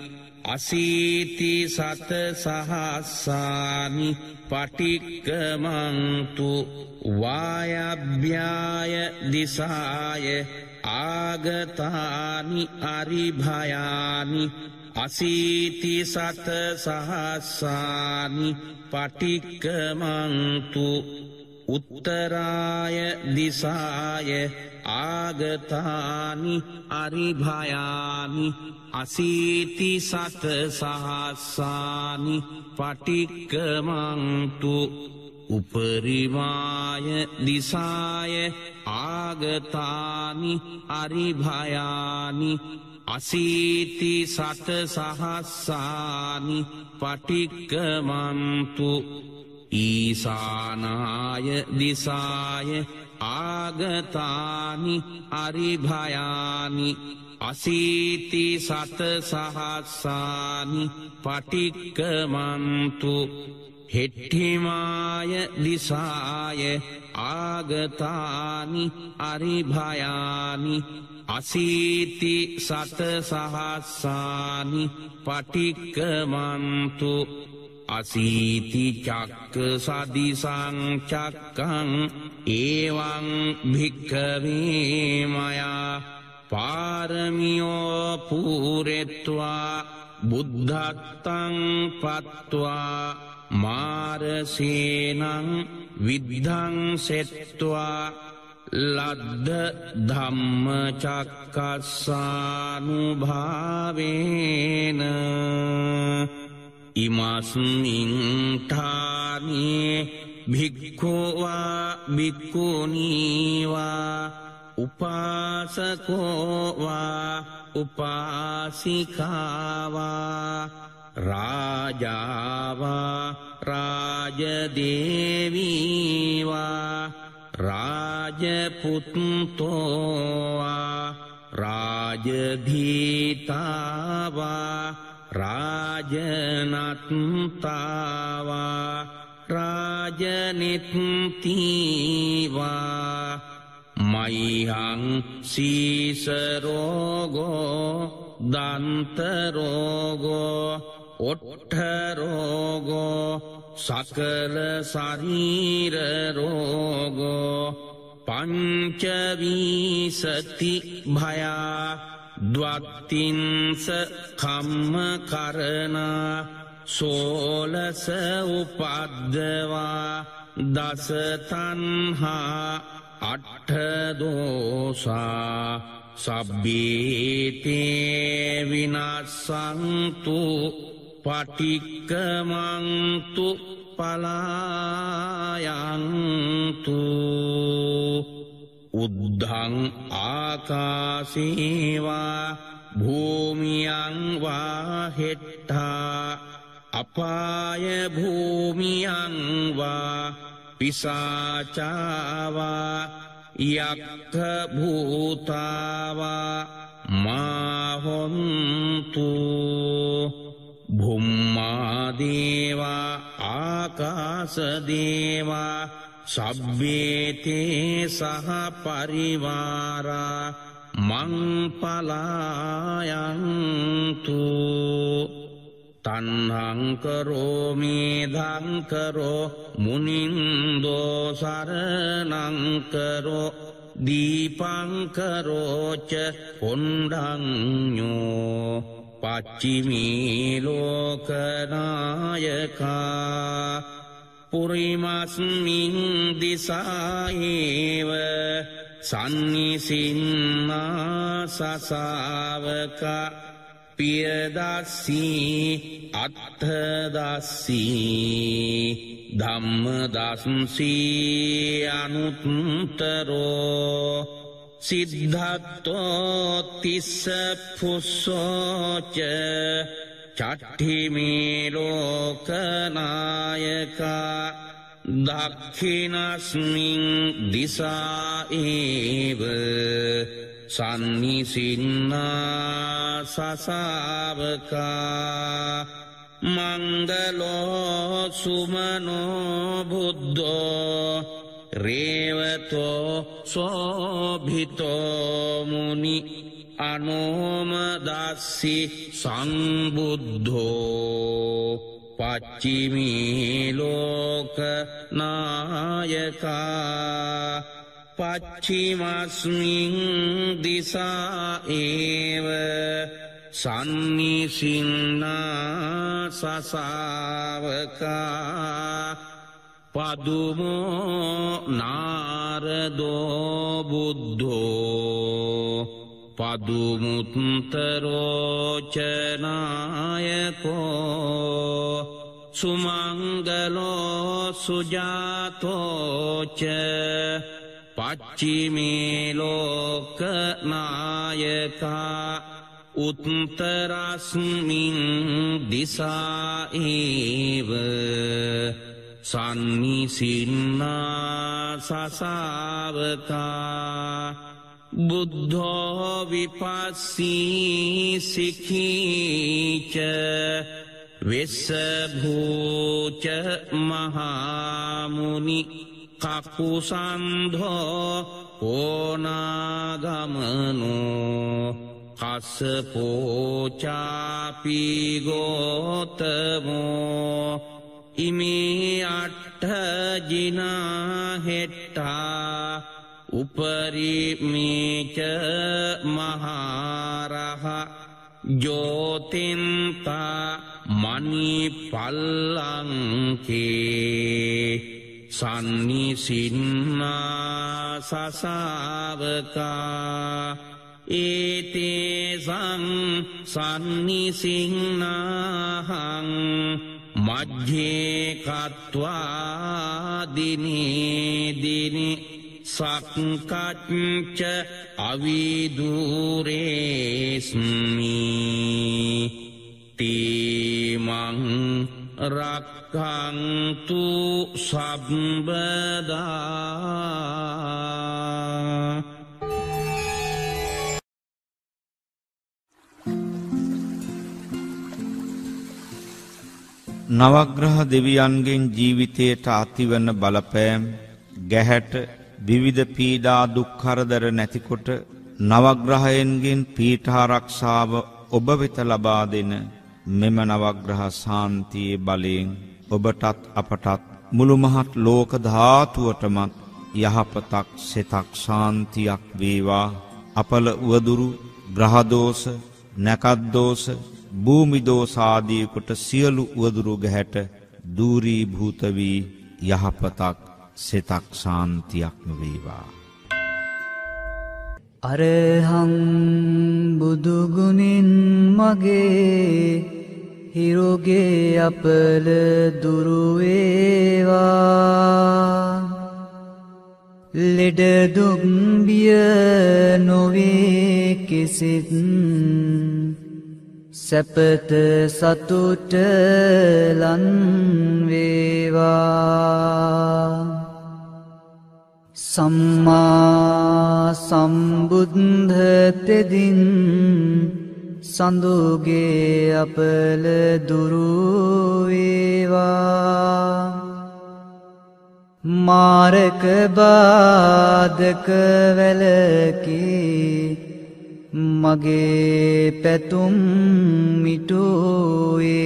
අසීති සත සහස්සානි පටික්කමන්තු වායභ්‍යාය දිසාය ආගතානි අරිභයානි අසීති සත සහස්සානි පටික්කමන්තු. උත්තරාය දිසාය ආගතානි අරිභයානි. අසීති සත සහස්සානි පටික්කමංතු උපරිමාය දිසාය ආගතානි අරිභයානි අසීති සත සහස්සානි පටික්කමන්තු. ඊසානාය දිසාය ආගතානි අරිභයානි. අසීති සත සහස්සානි පටික්කමන්තු. හෙට්ටිමාය දිසාය ආගතානි අරිභයානි අසීති සත සහස්සානි පටික්කමන්තු අසීති චක්ක සදිසංචක්කං ඒවං භික්කවීමයා පාරමියෝ පූරෙත්වා බුද්ධත්තං පත්වා මාරසේනං විද්ධං සෙත්වා ලද්ද ධම්ම චක්කස්සානුභාවේන ඉමස්මින්ඨානේ භික්ඛෝවා භික්ඛුනීවා උපාසකෝවා උපාසිකාවා රාජාවා රාජදේවීවා රාජපුත්තෝවා රාජධීතාවා රාජනත්තාවා රාජනෙත්තිවා මයිහං සීසරෝගෝ දන්තරෝගෝ ඔට්ටරෝගෝ සකල සරීරරෝගෝ පංචවීසති භයා දවත්තින්ස කම්ම කරනා සෝලස උපද්දවා දසතන්හා අට්ඨදෝසා සබ්බීතේ විනස්සන්තු පටික්කමන්තු පලායන්තු උද්ධං ආකාසේවා භූමියං වාහෙට්ඨා අපාය භූමියං වා පිසාචාවා යක්ඛ භූතාවා මාහොන්තු භුම්මාදේවා ආකාසදේවා සබ්බේතේ සහ පරිවාරා මංපලායන්තු තන්හංකරෝ මේදංකරෝ මුනින්දෝ සරනංකරෝ දීපංකරෝච කොන්ඩංඥෝ පච්චිමීලෝකනායකා පුරිමස්මින් දිසාඒව සන්නිසින්නා සසාවක පියදස්සී අත්හදස්සී ධම්මදස්සී අනුත්තරෝ සිද්ධත්තෝතිස්ස පුස්සෝච චට්ඨිමේලෝකනායකා දක්ඛිනස්මින් දිසාඒව සන්නිසින්නා සසාවකා මංගලෝ සුමනෝ බුද්ධෝ රේවතෝ සෝභිතෝමුනි අනෝමදස්සි සංබුද්ධෝ පච්චිමීලෝක නායකා පච්චිමස්මින් දිසාඒව සන්නිසින්නා සසාවකා පදුමෝ නාරදෝ බුද්ධෝ. පදුමුත්තරෝචනායකෝ සුමංගලෝ සුජාතෝච. පච්චිමේලෝකනායකා උත්තරස්මින් දිසාඒව සන්නිසින්නා සසාවකා බුද්ධෝ විපස්සී සිකීච වෙස්සභූච මහාමුනි කකුසන්ධෝ ඕනාගමනෝ කස්සපෝචාපිගෝතමෝ ඉමේ අට්ඨජිනා හෙට්ටා උපරිමේච මහාරහ ජෝතින්තා මනිපල්ලංකේ සන්නිසින්නා සසාවකා ඒතේසං සන්නිසිංනාහං මජ්්‍යේකත්වාදිනේදිනි සක්කච්ච අවිදුරේස්මී තීමං රක්කංතු සබ්බදා නවග්‍රහ දෙවියන්ගෙන් ජීවිතයට අතිවන බලපෑම් ගැහැට විවිධ පීඩා දුක්කරදර නැතිකොට නවග්‍රහයෙන්ගෙන් පීටාරක්ෂාව ඔබ වෙත ලබා දෙන මෙම නවග්‍රහ සාන්තියේ බලයෙන් ඔබටත් අපටත් මුළුමහත් ලෝක ධාතුවටමත් යහපතක් සෙතක් ශාන්තියක් වේවා. අපල උවදුරු ග්‍රහදෝෂ නැකද්දෝෂ භූමිදෝසාදීකොට සියලු උවදුරු ගැහැට දූරී භූත වී යහපතක් සෙතක් ශාන්තියක්ම වේවා. අරහං බුදුගුණින් මගේ හිරුගේ අපල දුරුවේවා ලෙඩදුක්බිය නොවේ කෙසිත් සැපත සතුට ලන්වේවා සම්මා සම්බුද්ධතෙදින් සඳුගේ අපල දුරුවේවා මාරක බාධක වැලකී මගේ පැතුම් මිටුවේවා.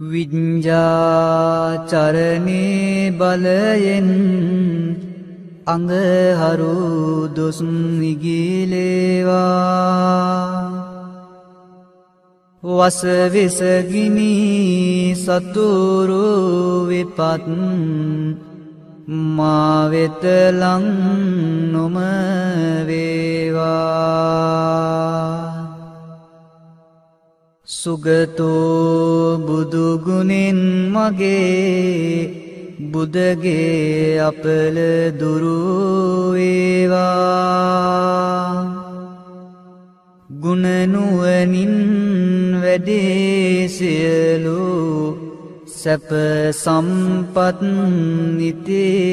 විඤ්ජාචරණේ බලයෙන් අඟහරු දොස්නිගිලේවා වසවිසගිනි සතුරු විපත් මාවෙතලං නොමවේවා. සුගතෝ බුදුගුණෙන් මගේ බුදගේ අපල දුරුවේවා ගුණනුවනින් වැඩේ සියලූ සැප සම්පත් නිතේරේවා.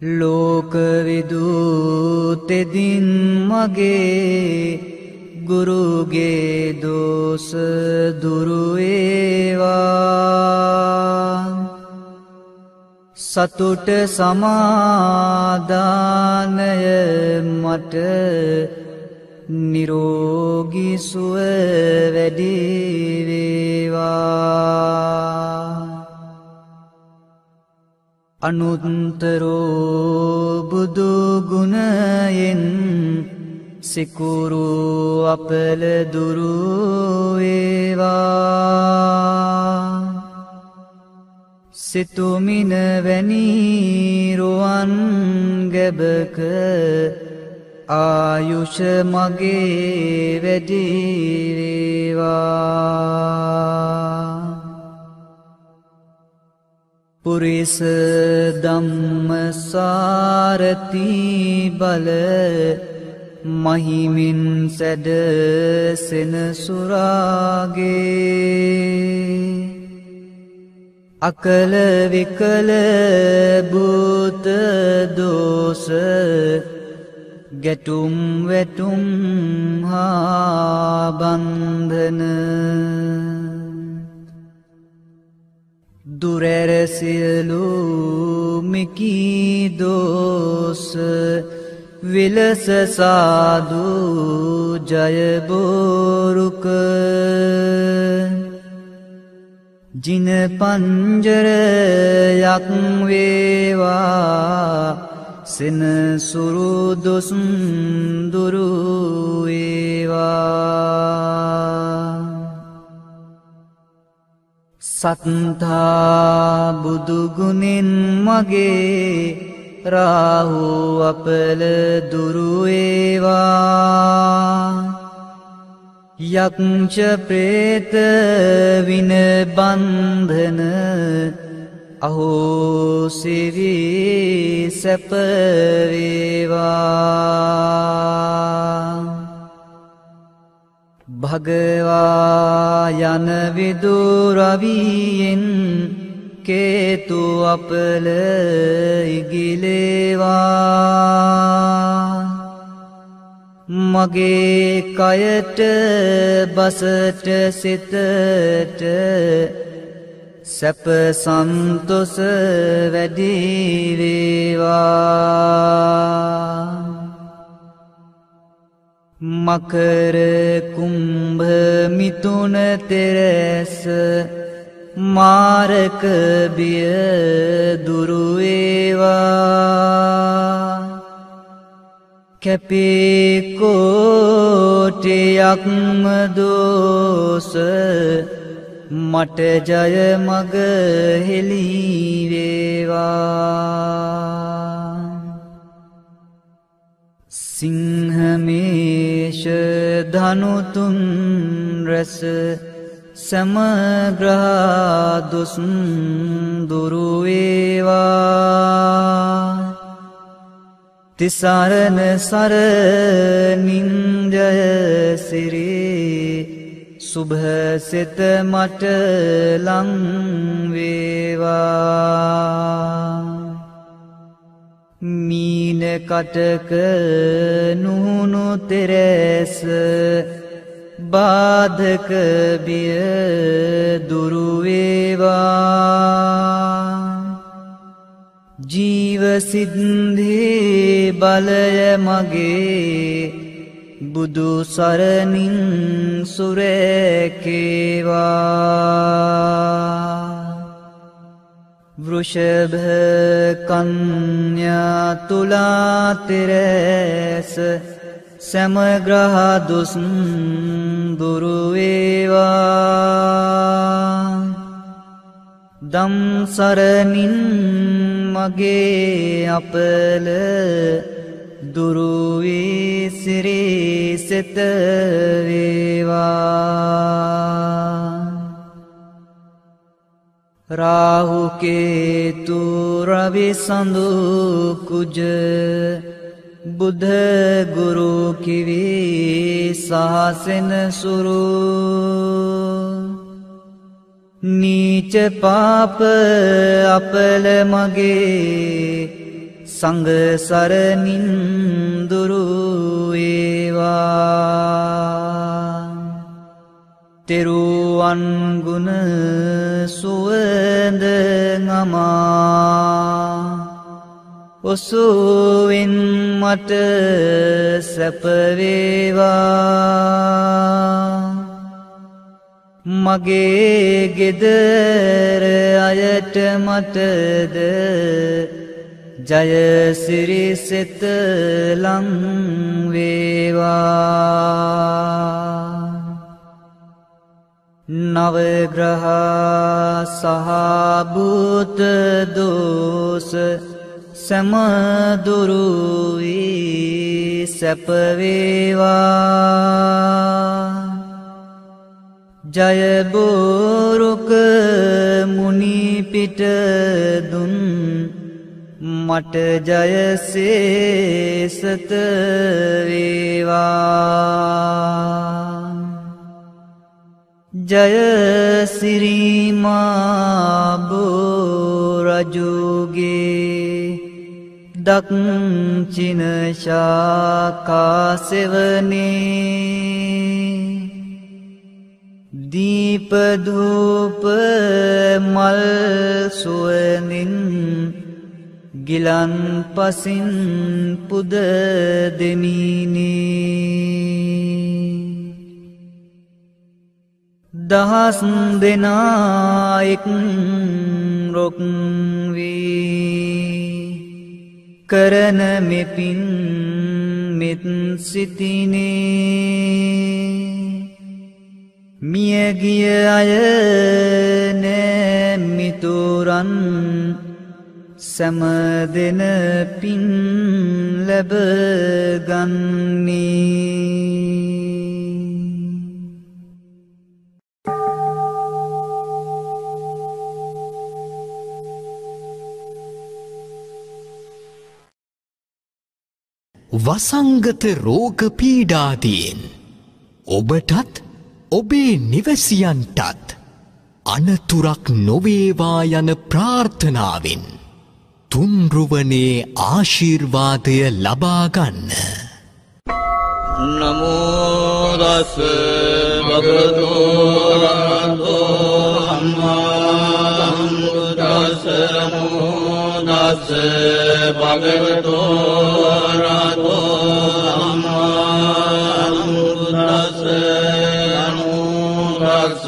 ලෝකවිදූතෙදින් මගේ ගුරුගේ දෝස දුරුවේවා. සතුට සමාධානය මට නිරෝගිසුව වැඩිවේවා අනුත්තරෝ බුදුගුණයෙන් සිකුරු අපල දුරුවේවා සිතුමින වැනීරුවන් ගැබක ආයුෂ මගේ වැඩිවේවා. පුරිස දම්මසාරති බල මහිමින් සැඩ සෙනසුරාගේ අකල විකල භූත දෝස ගැටුම් වැටුම් හා බන්ධන. දුරැරසියලු මිකී දෝස විලස සාදු ජයබෝරුක ජින පංජරයක් වේවා සෙන සුරුදොසුන් දුරුවේවා සත්තා බුදුගුණෙන් මගේ රාහු අපල දුරුවේවා යක්ෂ ප්‍රේත විනබන්ධන අහෝ සිවී සැපවේවා. භගවා යන විදුරවීයෙන් කේතු අපල ඉගිලේවා. මගේ කයට බසට සිතට සැප සන්තොස වැඩිවේවා. මකර කුම්භ මිතුන තෙරැස මාරක බිය දුරුවේවා. කැපේකෝටයක්ම දෝස මට ජය මග හෙළිවේවා සිංහමේෂ ධනුතුන් රැස සමග්‍රාදුසුන් දුරුවේවා තිසරණ සරනින්ජය සිරේ සුභසිත මට ලංවේවා මීන කටක නුහුණු තෙරැස බාධක බිය දුරුවේවා ජීවසිද්ධේ බලය මගේ බුදු සරණින් සුරැකේවා. වෘෂභ කන්‍යා තුලාතිරැස සැමග්‍රහදුසුන් දුරුවේවා දම්සරනින් මගේ අපල දුරුවී සිරිසෙත වේවා. රාහුකේතු රවිසඳු කුජ බුද්ධගුරු කිවී සහසෙන සුරු. නීච පාප අපල මගේ සංගසරනින් දුරුවේවා තෙරුවන්ගුණ සුවද නමා. ඔසුවෙන් මට සැපවේවා මගේ ගෙදර අයට මටද ජයසිරිසෙත ලංවේවා නවග්‍රහා සහභූත දෝස සැමදුරුවී සැපවේවා ජයබෝරුක මුනිපිට දුන් මට ජයසේසත වේවා. ජයසිරීමාබෝරජුගේ දක්චිනශාකාසෙවනේ දීපධූප මල්සුවනින් ගිලන් පසින් පුද දෙමිනේ. දහස් දෙනායෙක් රොක්වී කරන මෙපින් මෙත් සිතිනේ මියගිය අය නෑමිතුරන් සැම දෙන පින් ලැබගන්නේ. වසංගත රෝග පීඩාදීන්. ඔබටත් ඔබේ නිවැසියන්ටත් අනතුරක් නොවේවා යන ප්‍රාර්ථනාවෙන්. තුන්රුවනේ ආශිර්වාදය ලබාගන්න. නමෝදස්ස භගතෝරහතෝ හම්මාදස්ස නමෝදස්ස භගවතෝරහතෝ හම්මාදස්ස නමෝදස්ස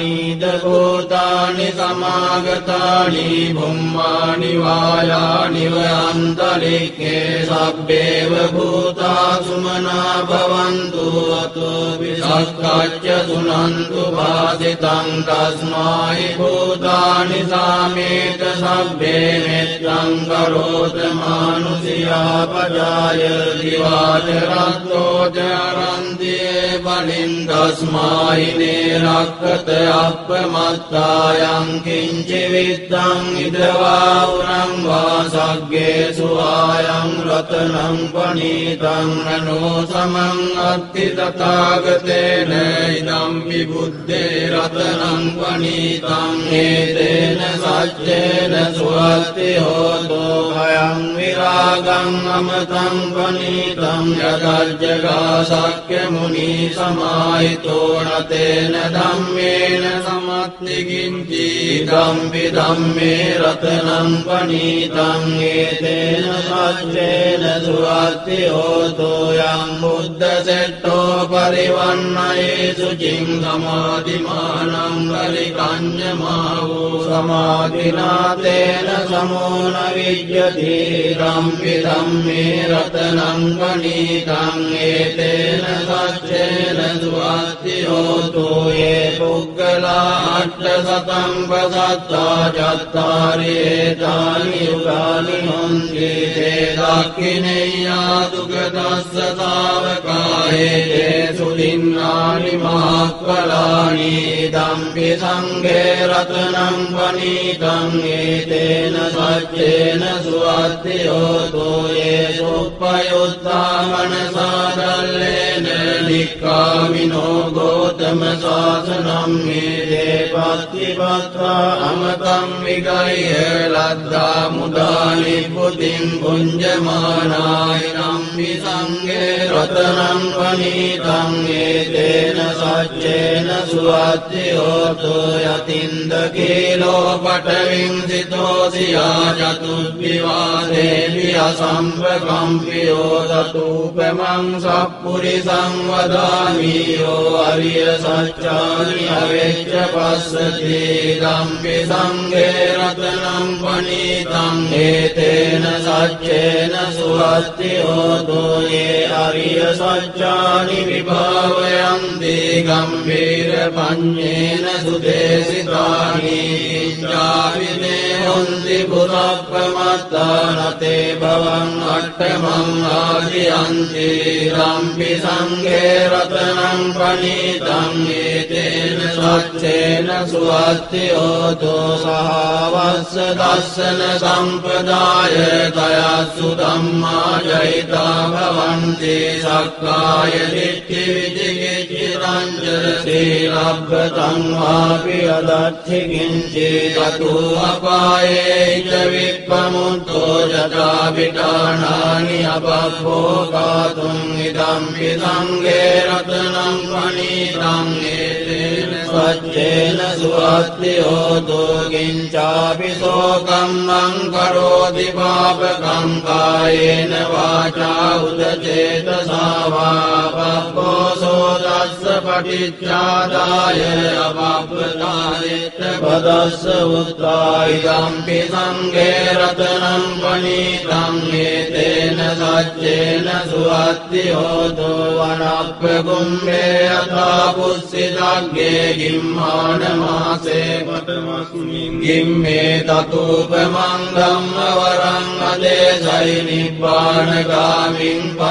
ी भूतानि समागतानि ब्रह्माणि वायानि वरान्तरिके सव्येव भूता सुमना भवन्तु अतो सखाच्य सुनन्तु भासितम् तस्मायि भूतानि सामेत सभ्ये मित्रम् करोत मानुष्या। පජාය දිවාච රත්තෝච අරන්තියේ බලින් තස්මායිනේ රක්කත අප්පමත්තායං කිංචි විත්තං ඉදවා උරං වාසග්ගේ සුවායං රතනං පනීතං නනෝ සමං අත්ති තථාගතේන ඉදම්පි බුද්දේ රතනං පනීතං හේතේන සච්චේන සුවත්ති හෝතෝ භයං විරාගං අමතං नीतं यजकाशाख्यमुनि समाहितो न तेन धम्येन समत्ति विधम् मे रत्नम् प्रनीतं एतेन सज्जेन सुवति बुद्धसेट्टो परिवर्णये शुचिम् समाधिमानम् वलिकाञ्जमावो समाधिना तेन समो न विज्यतीरं विधम् रतनं मणितं एतेन सज्जेन स्वात्ययोतो कलाष्टशतं गच्छा युगानि मङ्गे ते दाकिनेयादुगतस्य साधकारे ते सुलिङ्गानि माक्वलानि दम्पि सङ्गे रत्नम् वनीतम् एतेन सज्जेन स्वात्ययोतोये प्रयोद्धा मनसा සුවත්ති හෝතෝ ඒ සුප්පයුත්තා මනසාදල්ලේන නික්කාමිනෝ ගෝතම ශාසනම් මේ දේපත්තිපත්වා අමතම් විගය ලද්දා මුදානි පුතින් පුංජමානායි නම්මි සංගේ රතනං වනීතං ඒතේන සච්චේන සුවත්ති හෝතු යතින්ද කීලෝ පටවින් සිතෝසියා චතුද්විවාදේ සම්පකම්පියෝ දතූපමං සප්පුරි සංවදාමීයෝ අරිය සච්චානි අවෙච්ච පස්සති දම්පි සංගේ රතනම් පනීතං ඒතේන සච්චේන සුවත්ති හෝතෝයේ අරිය සච්චානි විභාවයන්ති ගම්බීර පඤ්ඤේන සුදේසිතානි ජාවිදේ හොන්ති පුරප්පමත්තානතේ භවං අට්ඨමං ආදියන්ති රම්පි සංඝේ रत्नम् प्रणीतम् गणित स्वच्छेन स्वात्यो दोसा न सम्प्रदाय तया सुतं माजयिता भवन्ति सकाय दिष्टिविजिगिञ्चिरञ्जरशीलभ्रतं वापि अदर्थि किञ्चिदतो अपाये च विप्रमुतो जगा पितानि अपघो गातुमिदं पितं गे रत्नं मणितं पि शोकमं करोति पापकम् कायेन वाचा उदति හෝතෝ කිංචාපි සෝකම්මං කරෝති පාපකං කායේන වාචා උදචේතසා වා පප්පෝසෝ දස්ස පටිච්චාදාය අපප්පතායෙත් පදස්ස උත්තායිදම්පි සංඝේ රතනං පනීතං ඒතේන සච්චේන සුවත්ති හෝතෝ වනප්ප කුම්භේ යථා පුස්සිතග්ගේ ගිම්මාන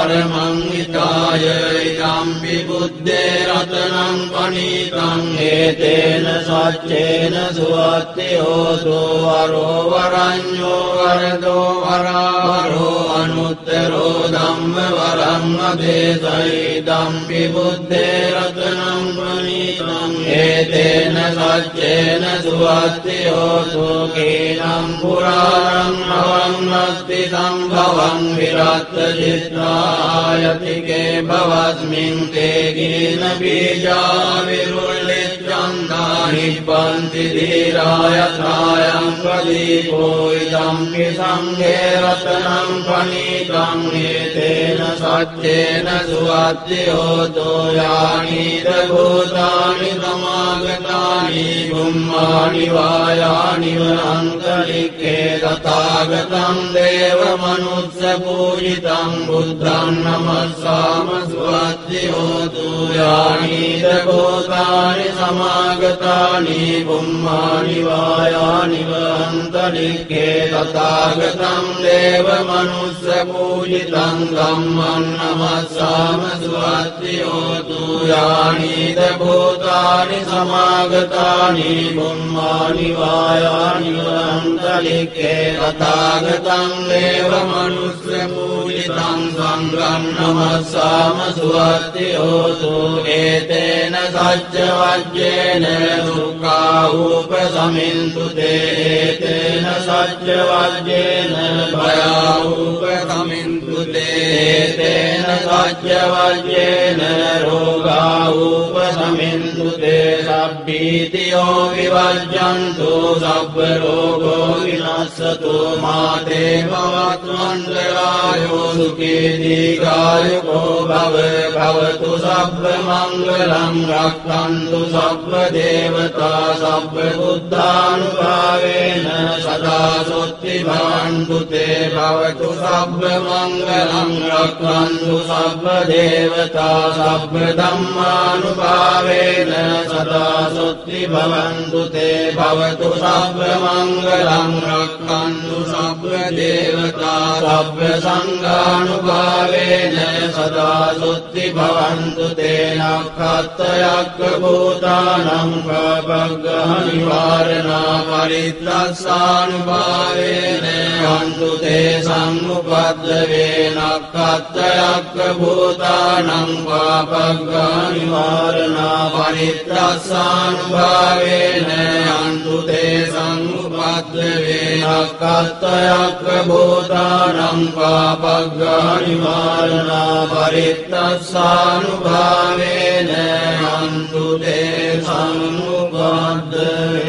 මාසේ පතමස්මින් ගිම්මේ තතූපමං ධම්ම වරං අදේසයි නිබ්බානගාමින් පරමං හිතාය ඉදම්පි බුද්දේ රතනං පනීතං ඒතේන සච්චේන සුවත්ති හෝතු වරෝ වරඤ්ඤෝ වරදෝ වරාවරෝ අනුත්තරෝ ධම්ම වරං අදේසයි දම්පි බුද්දේ රතනං පනීතං जायति यतिके भवस्मिन्ते येन बीजाविरुन्दानि पन्ति धीरायत्रायम् प्रदीपो इदं कृतं के रतनं प्रणीतं एतेन यानि सुभूतानि समागतानि ब्रुमाणि वायानि वराङ्गलिके तथागतम् देवमनुत्सपूजितम् बुद्धम् नमसाम दूयाणि भूतानि समागतानि पुम्मानि वायानि वन्तलिके तथागतम् देवमनुष्यपूजितम् देव मनुष्यपूरितं नमसाम स्वात्ययो दूयाणि भूतानि समागतानि पुम्मानि वायानि पन्तलिके तथागतम् देवमनुष्यपूजितम् देव සමාගතානි බුම්මානි වායානි වනන්තරික්කේ තථාගතං දේව මනුස්ස පූජිතං ධම්මං නමස්සාම සුවත්ති හෝතු යානීද භූතානි සමාගතානි බුම්මානි වායානි වනන්තරික්කේ තථාගතං දේව මනුස්ස පූජිතං සංඝං නමස්සාම සුවත්ති හෝතු ඒතේන සච්ච වජ්ජේන දුක්ඛාූප සමින්තු තේතේන සච්ච වජ්ජේන භයාූප සමින්තු තේතේන සච්ච වජ්ජේන රෝගාූප සමින්තු තේ සබ්බීතියෝ විවජ්ජන්තු සබ්බ රෝගෝ විනස්සතු මාතේ භවත්වන්දරායෝ සුඛේ දීඝායුකෝ භව භවතු සබ්බ මංගලං රක්ඛන්තු සබ්බ දේවතා සබ්බ බුද්ධානුභාවේන සදා සොත්ති භවන්තු තේ භවතු සබ්බ මංගලං රක්ඛන්තු සබ්බ දේවතා සබ්බ ධම්මානුභාවේන සදා සොත්ති භවන්තු තේ භවතු සබ්බ මංගලං රක්ඛන්තු සබ්බ දේවතා සබ්බ සංඝානුභාවේන සදා සොත්ති භවන්තු තේ නක්ඛත්තයක්ඛ භූතානං පබග්ගහ නිවාරණා පරිත්තස්සානුභාවේන අන්තු තේ සම්මුපද්දවේ නක්ඛත්තයක්ඛ භූතානං පබග්ගහ නිවාරණා පරිත්තස්සානුභාවේන අන්තු තේ සම්මුපද්දවේ නක්ඛත්තයක්ඛ භූතානං පාපග්ගානිවාරණා පරිත්තස්සානුභාවේන අන්තු තේ සම්මුපද්දවේ